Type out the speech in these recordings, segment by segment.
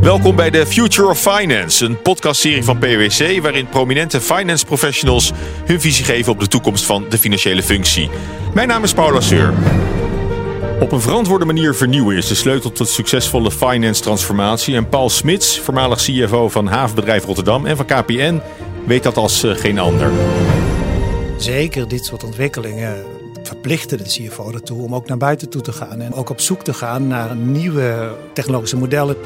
Welkom bij de Future of Finance, een podcastserie van PwC waarin prominente finance professionals hun visie geven op de toekomst van de financiële functie. Mijn naam is Paula Seur. Op een verantwoorde manier vernieuwen is de sleutel tot succesvolle finance transformatie. En Paul Smits, voormalig CFO van havenbedrijf Rotterdam en van KPN, weet dat als eh, geen ander. Zeker dit soort ontwikkelingen verplichten de CFO ertoe om ook naar buiten toe te gaan en ook op zoek te gaan naar nieuwe technologische modellen.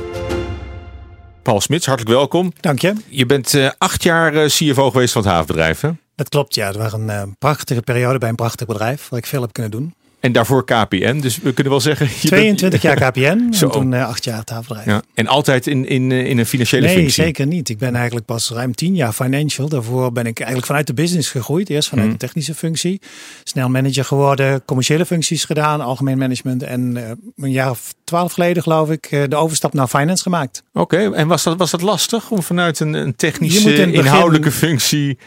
Paul Smits, hartelijk welkom. Dank je. Je bent uh, acht jaar uh, CFO geweest van het havenbedrijf, hè? Dat klopt, ja. Het was een uh, prachtige periode bij een prachtig bedrijf waar ik veel heb kunnen doen. En daarvoor KPN. Dus we kunnen wel zeggen. 22 jaar KPN. Zo. En toen uh, acht jaar tafelbedrijf. Ja. En altijd in, in, in een financiële nee, functie? Nee, zeker niet. Ik ben eigenlijk pas ruim tien jaar financial. Daarvoor ben ik eigenlijk vanuit de business gegroeid. Eerst vanuit mm. de technische functie. Snel manager geworden. Commerciële functies gedaan. Algemeen management. En uh, een jaar of twaalf geleden geloof ik uh, de overstap naar finance gemaakt. Oké. Okay. En was dat, was dat lastig om vanuit een, een technische, in inhoudelijke begin, functie...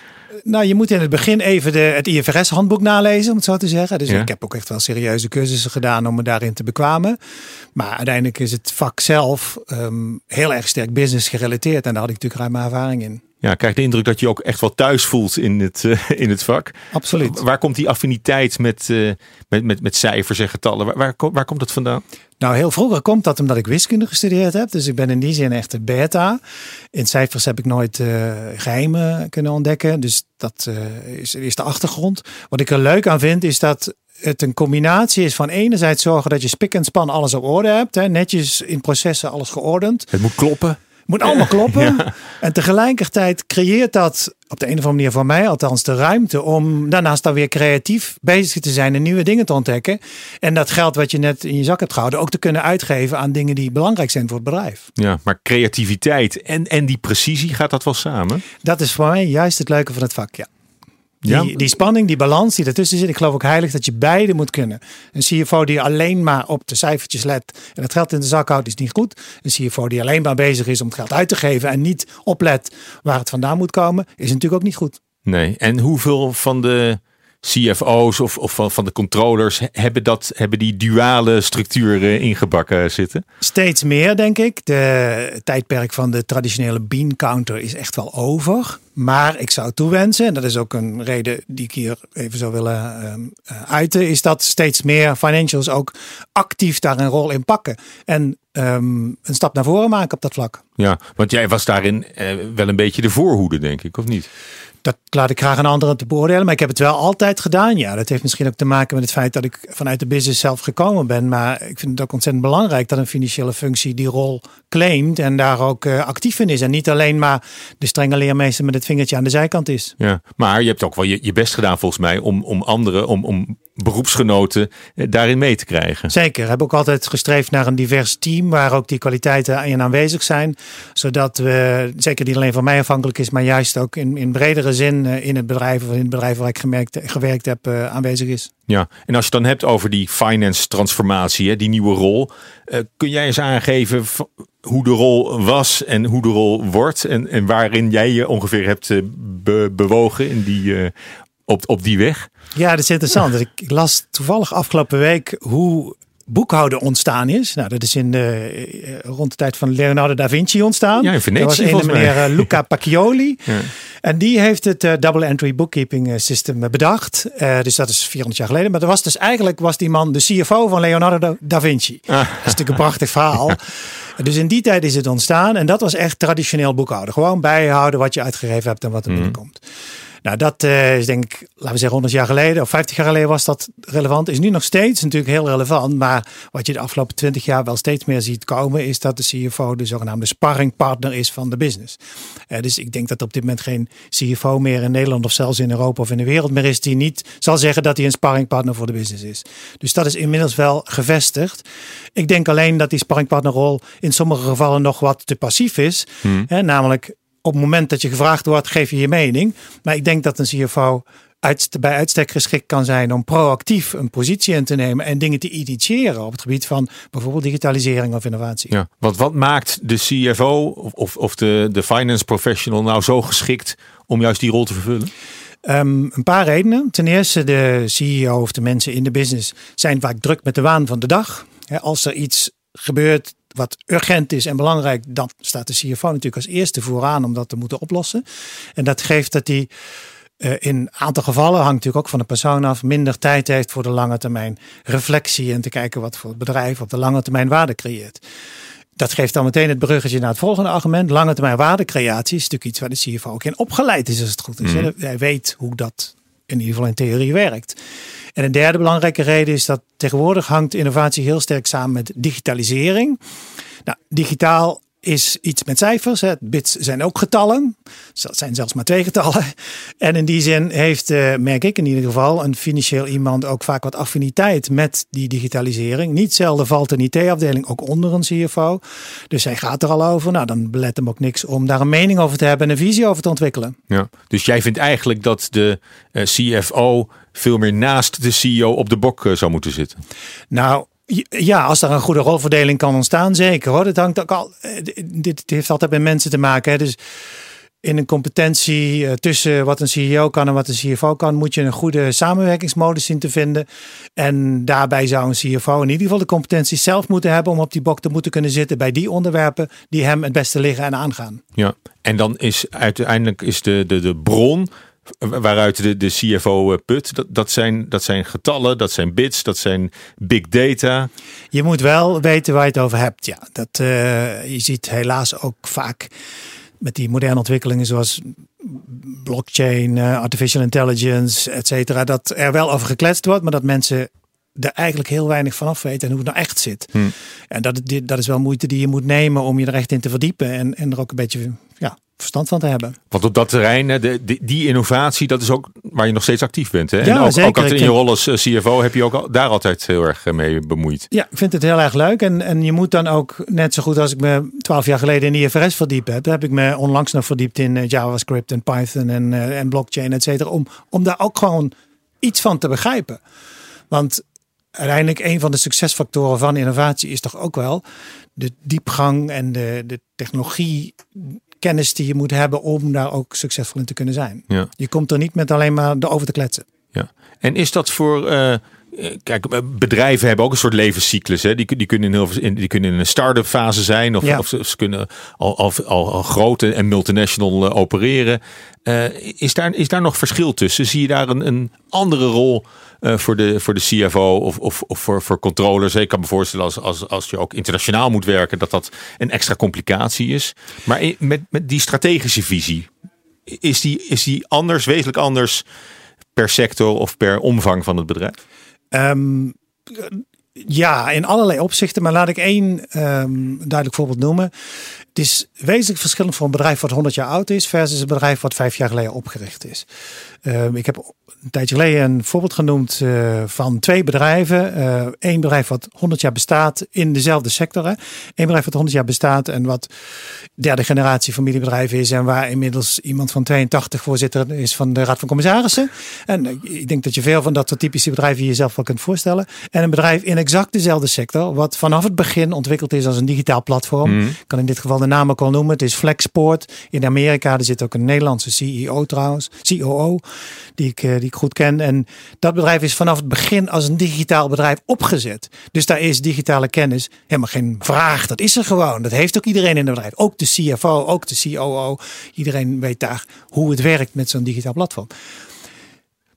Nou, je moet in het begin even de, het IFRS-handboek nalezen, om het zo te zeggen. Dus ja. ik heb ook echt wel serieuze cursussen gedaan om me daarin te bekwamen. Maar uiteindelijk is het vak zelf um, heel erg sterk business gerelateerd. En daar had ik natuurlijk ruim ervaring in. Ja, ik krijg de indruk dat je ook echt wel thuis voelt in het, uh, in het vak. Absoluut. Waar komt die affiniteit met, uh, met, met, met cijfers en getallen? Waar, waar, waar komt dat vandaan? Nou, heel vroeger komt dat omdat ik wiskunde gestudeerd heb. Dus ik ben in die zin echt een beta. In cijfers heb ik nooit uh, geheimen kunnen ontdekken. Dus dat is, is de achtergrond. Wat ik er leuk aan vind, is dat het een combinatie is van enerzijds zorgen dat je spik en span alles op orde hebt. Hè, netjes in processen alles geordend. Het moet kloppen. Moet allemaal kloppen. Ja. En tegelijkertijd creëert dat op de een of andere manier voor mij althans de ruimte om daarnaast dan weer creatief bezig te zijn en nieuwe dingen te ontdekken. En dat geld wat je net in je zak hebt gehouden ook te kunnen uitgeven aan dingen die belangrijk zijn voor het bedrijf. Ja, maar creativiteit en, en die precisie, gaat dat wel samen? Dat is voor mij juist het leuke van het vak, ja. Die, ja. die spanning, die balans die ertussen zit. Ik geloof ook heilig dat je beide moet kunnen. Een CFO die alleen maar op de cijfertjes let en het geld in de zak houdt, is niet goed. Een CFO die alleen maar bezig is om het geld uit te geven en niet oplet waar het vandaan moet komen, is natuurlijk ook niet goed. Nee, en hoeveel van de CFO's of, of van, van de controllers hebben, dat, hebben die duale structuren ingebakken zitten? Steeds meer, denk ik. De tijdperk van de traditionele bean counter is echt wel over. Maar ik zou toewensen, en dat is ook een reden die ik hier even zou willen uh, uiten, is dat steeds meer financials ook actief daar een rol in pakken. En um, een stap naar voren maken op dat vlak. Ja, want jij was daarin uh, wel een beetje de voorhoede, denk ik, of niet? Dat laat ik graag een anderen te beoordelen. Maar ik heb het wel altijd gedaan. Ja, dat heeft misschien ook te maken met het feit dat ik vanuit de business zelf gekomen ben. Maar ik vind het ook ontzettend belangrijk dat een financiële functie die rol claimt. En daar ook uh, actief in is. En niet alleen maar de strenge leermeester met het vingertje aan de zijkant is. Ja, maar je hebt ook wel je, je best gedaan volgens mij om, om anderen, om, om beroepsgenoten daarin mee te krijgen. Zeker. We hebben ook altijd gestreefd naar een divers team waar ook die kwaliteiten in aanwezig zijn. Zodat we, zeker niet alleen van mij afhankelijk is, maar juist ook in, in bredere zin in het bedrijf of in het bedrijf waar ik gemerkt, gewerkt heb aanwezig is. Ja, en als je het dan hebt over die finance transformatie, die nieuwe rol. kun jij eens aangeven hoe de rol was en hoe de rol wordt en, en waarin jij je ongeveer hebt be bewogen in die, op, op die weg? Ja, dat is interessant. Ik las toevallig afgelopen week hoe boekhouden ontstaan is. Nou, dat is in de, rond de tijd van Leonardo da Vinci ontstaan. Ja, in Venetië Dat was een meneer Luca Pacchioli. Ja. En die heeft het uh, double entry bookkeeping system bedacht. Uh, dus dat is 400 jaar geleden. Maar dat was dus eigenlijk was die man de CFO van Leonardo da Vinci. Ah. Dat is natuurlijk een prachtig verhaal. Dus in die tijd is het ontstaan. En dat was echt traditioneel boekhouden. Gewoon bijhouden wat je uitgegeven hebt en wat er mm. Nou, dat uh, is denk ik, laten we zeggen 100 jaar geleden of 50 jaar geleden was dat relevant. Is nu nog steeds natuurlijk heel relevant. Maar wat je de afgelopen 20 jaar wel steeds meer ziet komen, is dat de CFO de zogenaamde sparringpartner is van de business. Uh, dus ik denk dat op dit moment geen CFO meer in Nederland of zelfs in Europa of in de wereld meer is die niet zal zeggen dat hij een sparringpartner voor de business is. Dus dat is inmiddels wel gevestigd. Ik denk alleen dat die sparringpartnerrol in sommige gevallen nog wat te passief is. Hmm. Hè, namelijk op het moment dat je gevraagd wordt, geef je je mening. Maar ik denk dat een CFO uit, bij uitstek geschikt kan zijn om proactief een positie in te nemen en dingen te initiëren op het gebied van bijvoorbeeld digitalisering of innovatie. Ja, want wat maakt de CFO of, of de, de finance professional nou zo geschikt om juist die rol te vervullen? Um, een paar redenen. Ten eerste, de CEO of de mensen in de business zijn vaak druk met de waan van de dag. als er iets gebeurt wat urgent is en belangrijk, dan staat de CFO natuurlijk als eerste vooraan om dat te moeten oplossen. En dat geeft dat hij uh, in een aantal gevallen, hangt natuurlijk ook van de persoon af, minder tijd heeft voor de lange termijn reflectie en te kijken wat voor het bedrijf op de lange termijn waarde creëert. Dat geeft dan meteen het bruggetje naar het volgende argument. Lange termijn waardecreatie is natuurlijk iets waar de CFO ook in opgeleid is als het goed is. Mm. Hij weet hoe dat in ieder geval in theorie werkt. En een derde belangrijke reden is dat tegenwoordig hangt innovatie heel sterk samen met digitalisering. Nou, digitaal is iets met cijfers. Hè. Bits zijn ook getallen. Dat zijn zelfs maar twee getallen. En in die zin heeft, uh, merk ik in ieder geval, een financieel iemand ook vaak wat affiniteit met die digitalisering. Niet zelden valt een IT-afdeling ook onder een CFO. Dus hij gaat er al over. Nou, dan belet hem ook niks om daar een mening over te hebben en een visie over te ontwikkelen. Ja. Dus jij vindt eigenlijk dat de eh, CFO veel meer naast de CEO op de bok uh, zou moeten zitten? Nou, ja, als er een goede rolverdeling kan ontstaan, zeker hoor. Dat hangt ook al. Eh, dit heeft altijd met mensen te maken. Hè. Dus in een competentie eh, tussen wat een CEO kan en wat een CFO kan, moet je een goede samenwerkingsmodus zien te vinden. En daarbij zou een CFO in ieder geval de competentie zelf moeten hebben om op die bok te moeten kunnen zitten bij die onderwerpen die hem het beste liggen en aangaan. Ja, en dan is uiteindelijk is de, de, de bron waaruit de, de CFO eh, put. Dat, dat, zijn, dat zijn getallen, dat zijn bits, dat zijn big data. Je moet wel weten waar je het over hebt. Ja, dat, uh, je ziet helaas ook vaak met die moderne ontwikkelingen zoals blockchain, uh, artificial intelligence, et cetera. Dat er wel over gekletst wordt, maar dat mensen er eigenlijk heel weinig van af weten en hoe het nou echt zit. Hmm. En dat, dat is wel moeite die je moet nemen om je er echt in te verdiepen en, en er ook een beetje ja, verstand van te hebben. Want op dat terrein, de, die innovatie, dat is ook waar je nog steeds actief bent. Hè? Ja, en ook, zeker. ook in je rol als eh, CFO heb je ook daar altijd heel erg eh, mee bemoeid. Ja, ik vind het heel erg leuk. En, en je moet dan ook, net zo goed als ik me twaalf jaar geleden in IFRS verdiept heb, heb ik me onlangs nog verdiept in eh, JavaScript en Python en, en blockchain, et cetera. Om, om daar ook gewoon iets van te begrijpen. Want uiteindelijk een van de succesfactoren van innovatie is toch ook wel de diepgang en de, de technologie kennis die je moet hebben om daar ook succesvol in te kunnen zijn. Ja. Je komt er niet met alleen maar over te kletsen. Ja. En is dat voor. Uh, kijk, eh, bedrijven hebben ook een soort levenscyclus. Hè? Die, die, kunnen in heel, die kunnen in een start-up fase zijn. Of, ja. of ze, kunnen al, al, al, grote en multinational opereren. Uh, is, daar, is daar nog verschil tussen? Zie je daar een, een andere rol uh, voor, de, voor de CFO of, of, of voor, voor controllers. Ik kan me voorstellen als, als, als je ook internationaal moet werken, dat dat een extra complicatie is. Maar met, met die strategische visie, is die, is die anders, wezenlijk anders per sector of per omvang van het bedrijf? Um, ja, in allerlei opzichten. Maar laat ik één um, duidelijk voorbeeld noemen. Het is wezenlijk verschillend voor een bedrijf wat 100 jaar oud is versus een bedrijf wat vijf jaar geleden opgericht is. Um, ik heb een tijdje geleden een voorbeeld genoemd uh, van twee bedrijven. Eén uh, bedrijf wat 100 jaar bestaat in dezelfde sector. Hè. Eén bedrijf wat 100 jaar bestaat en wat derde generatie familiebedrijf is. En waar inmiddels iemand van 82 voorzitter is van de Raad van Commissarissen. En ik denk dat je veel van dat soort typische bedrijven jezelf wel kunt voorstellen. En een bedrijf in exact dezelfde sector. Wat vanaf het begin ontwikkeld is als een digitaal platform. Mm. kan in dit geval ook al noemen. Het is Flexport in Amerika. Er zit ook een Nederlandse CEO trouwens. COO. Die ik, die ik goed ken. En dat bedrijf is vanaf het begin als een digitaal bedrijf opgezet. Dus daar is digitale kennis helemaal geen vraag. Dat is er gewoon. Dat heeft ook iedereen in het bedrijf. Ook de CFO, ook de COO. Iedereen weet daar hoe het werkt met zo'n digitaal platform.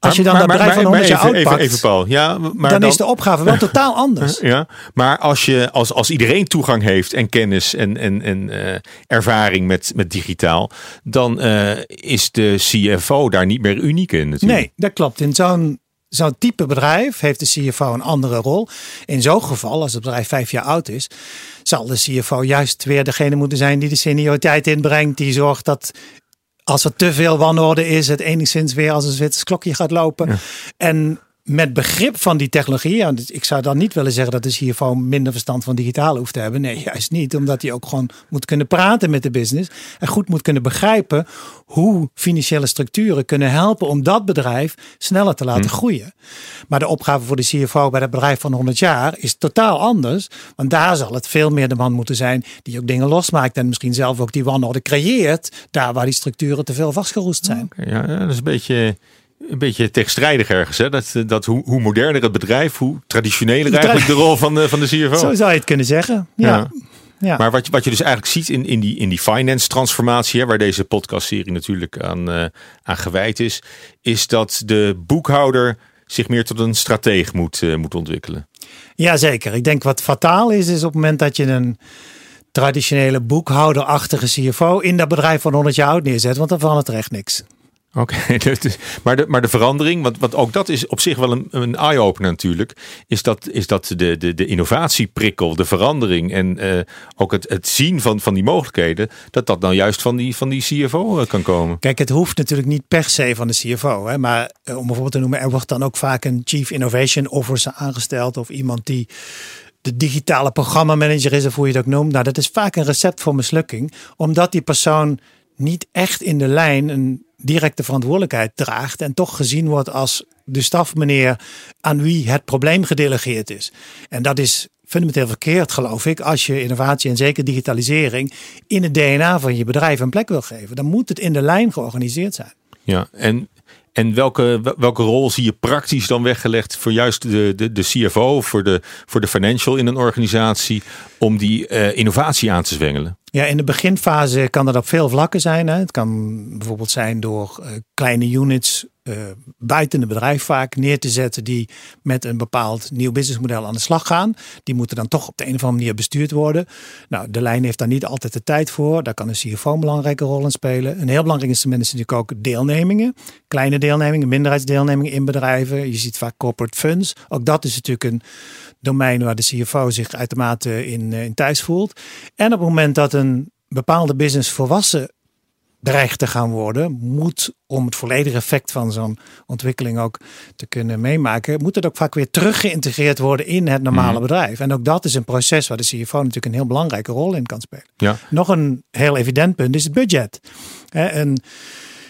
Als je dan dat bedrijf van 100 jaar oud pakt, even, Paul. Ja, maar dan, is de opgave wel totaal anders. Ja, maar als, je, als, als iedereen toegang heeft en kennis en, en, en uh, ervaring met, met digitaal, dan uh, is de CFO daar niet meer uniek in natuurlijk. Nee, dat klopt. In zo'n zo'n type bedrijf heeft de CFO een andere rol. In zo'n geval, als het bedrijf vijf jaar oud is, zal de CFO juist weer degene moeten zijn die de senioriteit inbrengt. Die zorgt dat als er te veel wanorde is, het enigszins weer als een Zwitsers klokje gaat lopen. En met begrip van die technologie. ik zou dan niet willen zeggen dat de CFO minder verstand van digitaal hoeft te hebben. Nee, juist niet. Omdat hij ook gewoon moet kunnen praten met de business. En goed moet kunnen begrijpen hoe financiële structuren kunnen helpen om dat bedrijf sneller te laten hm. groeien. Maar de opgave voor de CFO bij dat bedrijf van 100 jaar is totaal anders. Want daar zal het veel meer de man moeten zijn die ook dingen losmaakt. En misschien zelf ook die wanorde creëert. Daar waar die structuren te veel vastgeroest zijn. ja, dat is een beetje een beetje tegenstrijdig ergens. Hè? Dat, dat hoe, hoe moderner het bedrijf, hoe traditioneler eigenlijk de rol van de, van de CFO. Zo zou je het kunnen zeggen. Ja. Maar wat je, wat je dus eigenlijk ziet in, in, die, in die finance transformatie, hè, waar deze podcastserie natuurlijk aan, uh, aan gewijd is, is dat de boekhouder zich meer tot een strateeg moet, uh, moet ontwikkelen. Jazeker. Ik denk wat fataal is, is op het moment dat je een traditionele boekhouderachtige CFO in dat bedrijf van 100 jaar oud neerzet, want dan verandert er echt niks. Oké, maar, de, maar de verandering, want, want ook dat is op zich wel een, een eye-opener natuurlijk, is dat, is dat de, de, de innovatieprikkel, de verandering en uh, ook het, het zien van, van die mogelijkheden, dat dat nou juist van die, van die CFO eh, kan komen. Kijk, het hoeft natuurlijk niet per se van de CFO, hè, maar uh, om bijvoorbeeld te noemen, er wordt dan ook vaak een Chief Innovation Officer aangesteld of iemand die de digitale programmamanager is, of hoe je ook noemt. Nou, dat is vaak een recept voor mislukking, omdat die persoon niet echt in de lijn een directe verantwoordelijkheid draagt en toch gezien wordt als de stafmeneer aan wie het probleem gedelegeerd is. En dat is fundamenteel verkeerd, geloof ik, als je innovatie en zeker digitalisering in het DNA van je bedrijf een plek wil geven. Dan moet het in de lijn georganiseerd zijn. Ja, en en welke, welke rol zie je praktisch dan weggelegd voor juist de, de, de CFO, voor de, voor de financial in een organisatie, om die uh, innovatie aan te zwengelen? Ja, in de beginfase kan dat op veel vlakken zijn. Hè. Het kan bijvoorbeeld zijn door uh, kleine units buiten het bedrijf vaak neer te zetten die met een bepaald nieuw businessmodel aan de slag gaan. Die moeten dan toch op de een of andere manier bestuurd worden. Nou, de lijn heeft daar niet altijd de tijd voor. Daar kan een CFO een belangrijke rol in spelen. Een heel belangrijk instrument is natuurlijk ook deelnemingen. Kleine deelnemingen, minderheidsdeelnemingen in bedrijven. Je ziet vaak corporate funds. Ook dat is natuurlijk een domein waar de CFO zich uitermate in, in thuis voelt. En op het moment dat een bepaalde business volwassen dreigt te gaan worden, moet om het volledige effect van zo'n ontwikkeling ook te kunnen meemaken, moet het ook vaak weer terug geïntegreerd worden in het normale mhm. bedrijf. En ook dat is een proces waar de CFO natuurlijk een heel belangrijke rol in kan spelen. Ja. Nog een heel evident punt is het budget. En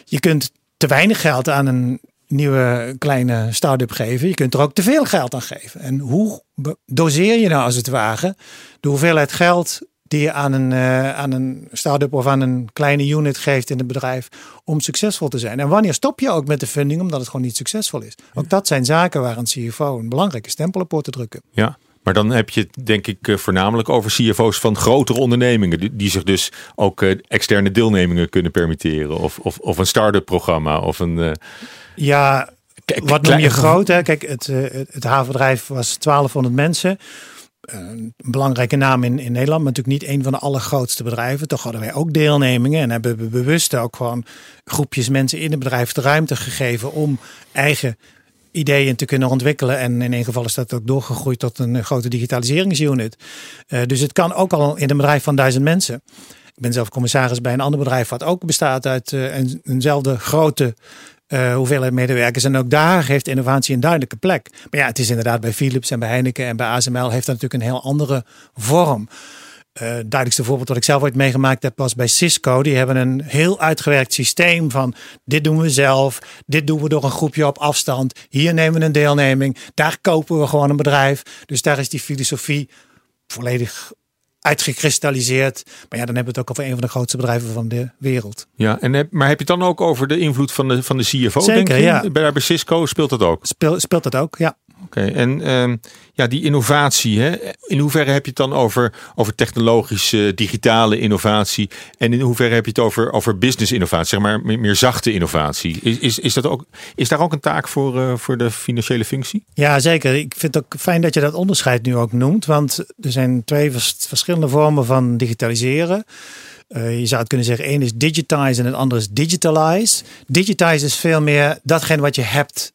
je kunt te weinig geld aan een nieuwe kleine start-up geven. Je kunt er ook te veel geld aan geven. En hoe doseer je nou als het ware de hoeveelheid geld die je aan een, uh, aan een start-up of aan een kleine unit geeft in het bedrijf om succesvol te zijn. En wanneer stop je ook met de funding omdat het gewoon niet succesvol is? Ook dat zijn zaken waar een CFO een belangrijke stempel op hoort te drukken. Ja, maar dan heb je het denk ik eh, voornamelijk over CFO's van grotere ondernemingen. Die zich dus ook eh, externe deelnemingen kunnen permitteren. Of, of, of een start-up programma. Of een, Ja, wat noem je groot? Hè? Kijk, het, het havenbedrijf was 1200 mensen een belangrijke naam in, in Nederland, maar natuurlijk niet een van de allergrootste bedrijven. Toch hadden wij ook deelnemingen en hebben we bewust ook gewoon groepjes mensen in het bedrijf de ruimte gegeven om eigen ideeën te kunnen ontwikkelen. En in een geval is dat ook doorgegroeid tot een grote digitaliseringsunit. Uh, dus het kan ook al in een bedrijf van duizend mensen. Ik ben zelf commissaris bij een ander bedrijf wat ook bestaat uit een, eenzelfde grote uh, hoeveelheid medewerkers. En ook daar heeft innovatie een duidelijke plek. Maar ja, het is inderdaad bij Philips en bij Heineken en bij ASML heeft dat natuurlijk een heel andere vorm. Uh, duidelijkste voorbeeld wat ik zelf ooit meegemaakt heb was bij Cisco. Die hebben een heel uitgewerkt systeem van dit doen we zelf, dit doen we door een groepje op afstand. Hier nemen we een deelneming, daar kopen we gewoon een bedrijf. Dus daar is die filosofie volledig uitgekristalliseerd. Maar ja, dan hebben we het ook over een van de grootste bedrijven van de wereld. Ja, en heb, maar heb je het dan ook over de invloed van de, van de CFO? Zeker, denk je? ja. Bij, bij Cisco speelt dat ook? Speel, speelt dat ook, ja. Oké, en uh, ja, die innovatie, hè? in hoeverre heb je het dan over, over technologische, digitale innovatie? En in hoeverre heb je het over, over business innovatie, zeg maar meer, zachte innovatie? Is, is, is, dat ook, is daar ook een taak voor, uh, voor de financiële functie? Ja, zeker. Ik vind het ook fijn dat je dat onderscheid nu ook noemt, want er zijn twee verschillende vormen van digitaliseren. Uh, je zou het kunnen zeggen, één is digitize en het andere is digitalize. Digitize is veel meer datgene wat je hebt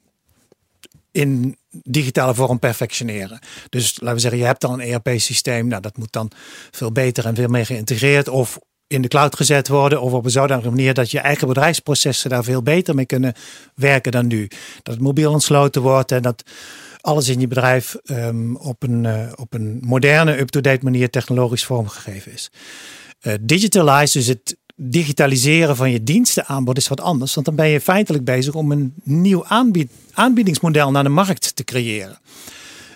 in digitale vorm perfectioneren. Dus laten we zeggen, je hebt dan een ERP-systeem. Nou, dat moet dan veel beter en veel meer geïntegreerd of in de cloud gezet worden. Of op een zodanige manier dat je eigen bedrijfsprocessen daar veel beter mee kunnen werken dan nu. Dat het mobiel ontsloten wordt en dat alles in je bedrijf um, op, een, uh, op een moderne, up-to-date manier technologisch vormgegeven is. Uh, digitalize, dus het digitaliseren van je dienstenaanbod is wat anders. Want dan ben je feitelijk bezig om een nieuw aanbied, aanbiedingsmodel naar de markt te creëren.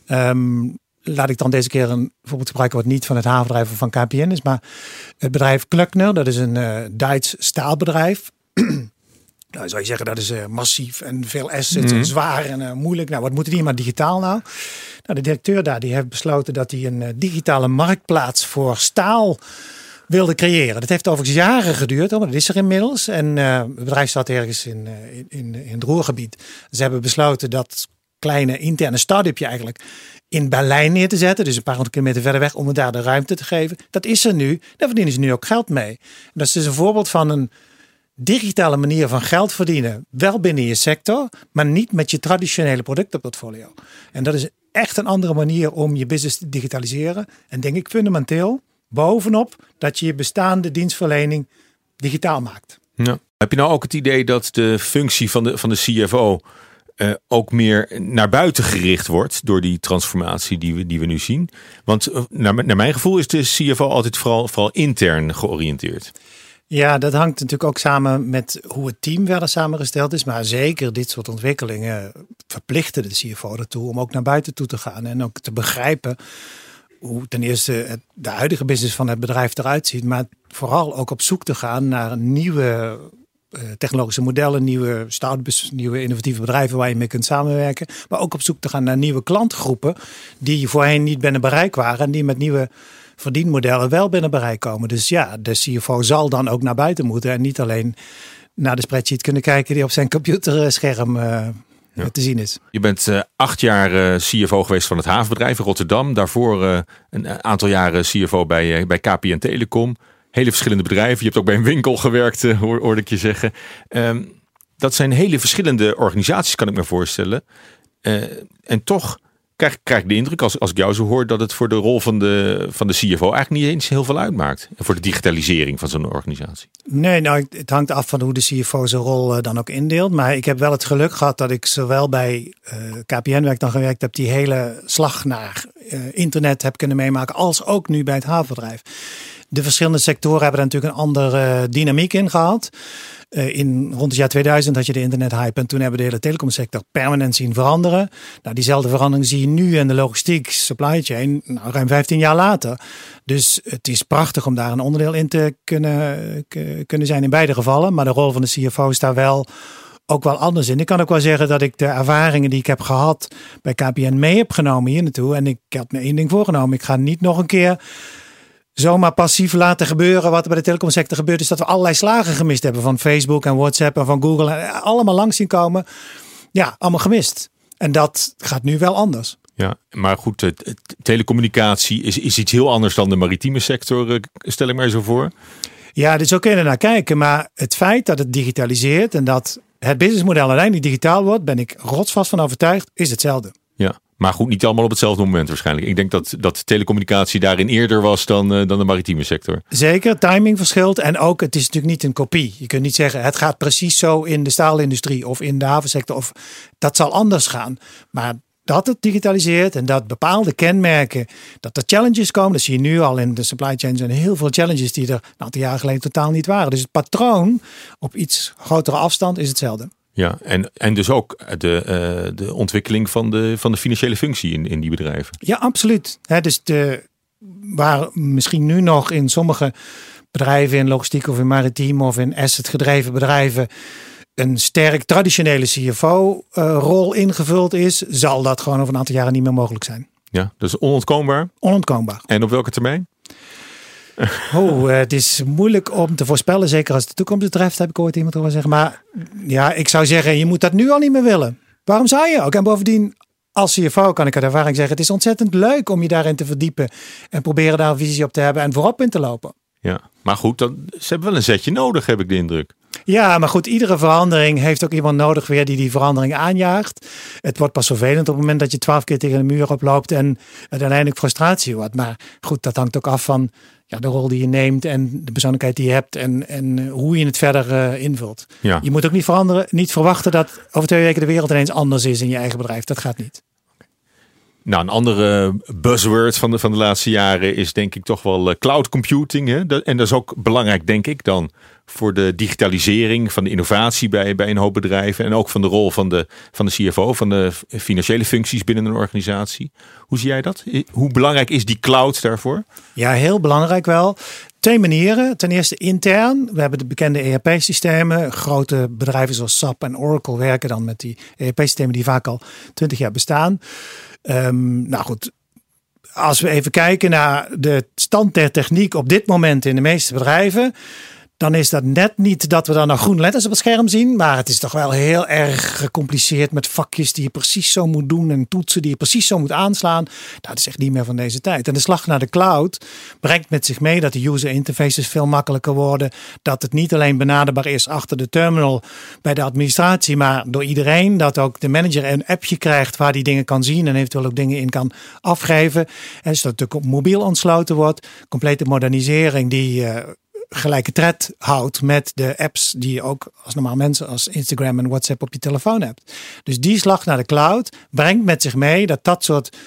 Um, laat ik dan deze keer een voorbeeld gebruiken wat niet van het havenbedrijf of van KPN is, maar het bedrijf Klöckner, dat is een uh, Duits staalbedrijf. Nou, zou je zeggen dat is uh, massief en veel assets en zwaar en uh, moeilijk. Nou, wat moeten die maar digitaal nou? Nou, de directeur daar die heeft besloten dat hij een digitale marktplaats voor staal wilde creëren. Dat heeft overigens jaren geduurd, maar dat is er inmiddels. En het bedrijf staat ergens in, in, in, in het Roergebied. Ze hebben besloten dat kleine interne start-upje eigenlijk in Berlijn neer te zetten. Dus een paar honderd kilometer verder weg om het daar de ruimte te geven. Dat is er nu. Daar verdienen ze nu ook geld mee. dat is dus een voorbeeld van een digitale manier van geld verdienen. Wel binnen je sector, maar niet met je traditionele productenportfolio. En dat is echt een andere manier om je business te digitaliseren. En denk ik fundamenteel bovenop dat je je bestaande dienstverlening digitaal maakt. Ja. Heb je nou ook het idee dat de functie van de, van de CFO uh, ook meer naar buiten gericht wordt door die transformatie die we, die we nu zien? Want uh, naar, naar mijn gevoel is de CFO altijd vooral, vooral intern georiënteerd. Ja, dat hangt natuurlijk ook samen met hoe het team verder samengesteld is. Maar zeker dit soort ontwikkelingen verplichten de CFO ertoe om ook naar buiten toe te gaan. En ook te begrijpen hoe ten eerste de huidige business van het bedrijf eruit ziet. Maar vooral ook op zoek te gaan naar nieuwe eh, technologische modellen, nieuwe start nieuwe innovatieve bedrijven waar je mee kunt samenwerken. Maar ook op zoek te gaan naar nieuwe klantgroepen die voorheen niet binnen bereik waren en die met nieuwe verdienmodellen wel binnen bereik komen. Dus ja, de CFO zal dan ook naar buiten moeten en niet alleen naar de spreadsheet kunnen kijken die op zijn computerscherm te zien is. Je bent uh, acht jaar CFO geweest van het havenbedrijf in Rotterdam. Daarvoor een aantal jaren CFO bij, bij KPN Telecom hele verschillende bedrijven. Je hebt ook bij een winkel gewerkt, hoorde ik je zeggen. Ehm, dat zijn hele verschillende organisaties, kan ik me voorstellen. En toch krijg, krijg ik de indruk, als, als ik jou zo hoor, dat het voor de rol van de, van de CFO eigenlijk niet eens heel veel uitmaakt. Voor de digitalisering van zo'n organisatie. Nee, nou, het hangt af van hoe de CFO zijn rol uh, dan ook indeelt. Maar ik heb wel het geluk gehad dat ik zowel bij KPN werk dan gewerkt heb, die hele slag naar internet heb kunnen meemaken, als ook nu bij het havenbedrijf. De verschillende sectoren hebben daar natuurlijk een andere dynamiek in gehad. Uh, in rond het jaar 2000 had je de internethype en toen hebben we de hele telecomsector permanent zien veranderen. Nou, diezelfde verandering zie je nu in de logistiek, supply chain, nou, ruim 15 jaar later. Dus het is prachtig om daar een onderdeel in te kunnen, kunnen zijn in beide gevallen. Maar de rol van de CFO is daar wel ook wel anders in. Ik kan ook wel zeggen dat ik de ervaringen die ik heb gehad bij KPN mee heb genomen hier naartoe. En ik had me één ding voorgenomen. Ik ga niet nog een keer zomaar passief laten gebeuren. Wat er bij de telecomsector gebeurt, is dat we allerlei slagen gemist hebben. Van Facebook en WhatsApp en van Google. En allemaal langs zien komen. Ja, allemaal gemist. En dat gaat nu wel anders. Ja, maar goed, telecommunicatie is, is iets heel anders dan de maritieme sector, eh, stel ik mij zo voor. Ja, dus zo kun je naar kijken. Maar het feit dat het digitaliseert en dat het businessmodel uiteindelijk digitaal wordt, ben ik rotsvast van overtuigd, is hetzelfde. Ja, maar goed, niet allemaal op hetzelfde moment waarschijnlijk. Ik denk dat, dat telecommunicatie daarin eerder was dan, uh, dan de maritieme sector. Zeker, timing verschilt. En ook, het is natuurlijk niet een kopie. Je kunt niet zeggen, het gaat precies zo in de staalindustrie of in de havensector. Of dat zal anders gaan. Maar dat het digitaliseert en dat bepaalde kenmerken, dat er challenges komen. Dat zie je nu al in de supply chain. zijn heel veel challenges die er een aantal jaar geleden totaal niet waren. Dus het patroon op iets grotere afstand is hetzelfde. Ja, en, en dus ook de, uh, de ontwikkeling van de, van de financiële functie in, in die bedrijven. Ja, absoluut. He, dus de, waar misschien nu nog in sommige bedrijven in logistiek of in maritiem of in asset gedreven bedrijven een sterk traditionele CFO-rol uh, ingevuld is, zal dat gewoon over een aantal jaren niet meer mogelijk zijn. Ja, dus onontkoombaar. Onontkoombaar. En op welke termijn? Oh, het is moeilijk om te voorspellen, zeker als de toekomst betreft, heb ik ooit iemand horen zeggen. Maar ja, ik zou zeggen, je moet dat nu al niet meer willen. Waarom zou je ook? En bovendien, als CFO kan ik uit ervaring zeggen, het is ontzettend leuk om je daarin te verdiepen en proberen daar een visie op te hebben en voorop in te lopen. Ja, maar goed, dan, ze hebben wel een zetje nodig, heb ik de indruk. Ja, maar goed, iedere verandering heeft ook iemand nodig weer die die verandering aanjaagt. Het wordt pas vervelend op het moment dat je twaalf keer tegen de muur oploopt en uiteindelijk frustratie wordt. Maar goed, dat hangt ook af van ja, de rol die je neemt en de persoonlijkheid die je hebt en, en hoe je het verder uh, invult. Ja. Je moet ook niet veranderen, niet verwachten dat over twee weken de wereld ineens anders is in je eigen bedrijf. Dat gaat niet. Nou, een andere buzzword van de, van de laatste jaren is denk ik toch wel eh, cloud computing. Hè? en dat is ook belangrijk, denk ik, dan voor de digitalisering, van de innovatie bij, bij een hoop bedrijven. En ook van de rol van de, van de CFO, van de financiële functies binnen een organisatie. Hoe zie jij dat? Hoe belangrijk is die cloud daarvoor? Ja, heel belangrijk wel. Twee manieren. Ten eerste intern. We hebben de bekende ERP-systemen. Grote bedrijven zoals SAP en Oracle werken dan met die ERP-systemen die vaak al twintig jaar bestaan. Um, nou goed, als we even kijken naar de stand der techniek op dit moment in de meeste bedrijven dan is dat net niet dat we dan nog groene letters op het scherm zien. Maar het is toch wel heel erg gecompliceerd met vakjes die je precies zo moet doen en toetsen die je precies zo moet aanslaan. Dat is echt niet meer van deze tijd. En de slag naar de cloud brengt met zich mee dat de user interfaces veel makkelijker worden. Dat het niet alleen benaderbaar is achter de terminal bij de administratie, maar door iedereen. Dat ook de manager een appje krijgt waar die dingen kan zien en eventueel ook dingen in kan afgeven. En zodat het ook mobiel ontsloten wordt. Complete modernisering die uh, gelijke tred houdt met de apps die je ook als normaal mensen als Instagram en WhatsApp op je telefoon hebt. Dus die slag naar de cloud brengt met zich mee dat dat soort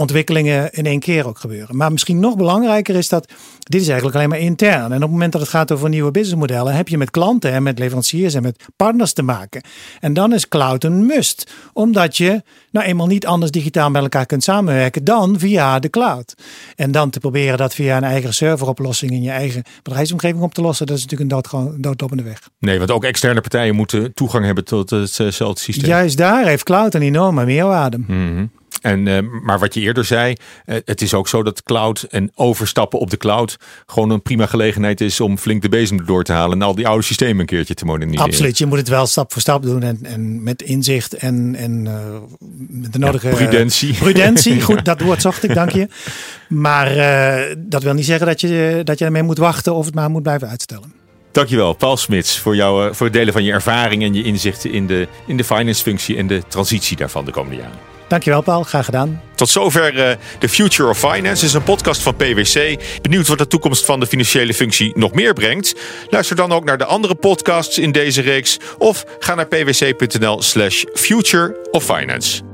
ontwikkelingen in één keer ook gebeuren. Maar misschien nog belangrijker is dat dit is eigenlijk alleen maar intern. En op het moment dat het gaat over nieuwe businessmodellen, heb je met klanten en met leveranciers en met partners te maken. En dan is cloud een must, omdat je nou eenmaal niet anders digitaal met elkaar kunt samenwerken dan via de cloud. En dan te proberen dat via een eigen serveroplossing in je eigen bedrijfsomgeving op te lossen, dat is natuurlijk een dood, doodlopende weg. Nee, want ook externe partijen moeten toegang hebben tot hetzelfde systeem. Juist daar heeft cloud een enorme meerwaarde. Mm en, uh, maar wat je eerder zei, uh, het is ook zo dat cloud en overstappen op de cloud gewoon een prima gelegenheid is om flink de bezem door te halen en al die oude systemen een keertje te moderniseren. Absoluut, je moet het wel stap voor stap doen en, en met inzicht en, en uh, met de nodige ja, prudentie. prudentie, goed, dat woord zocht ik, dank je. Maar dat wil niet zeggen dat je, dat je ermee moet wachten of het maar moet blijven uitstellen. Dankjewel, Paul Smits, voor, jou, voor het delen van je ervaring en je inzichten in de, in de finance functie en de transitie daarvan de komende jaren. Dankjewel Paul, graag gedaan. Tot zover uh, The Future of Finance is een podcast van PwC. Benieuwd wat de toekomst van de financiële functie nog meer brengt? Luister dan ook naar de andere podcasts in deze reeks of ga naar pwc.nl slash future of finance.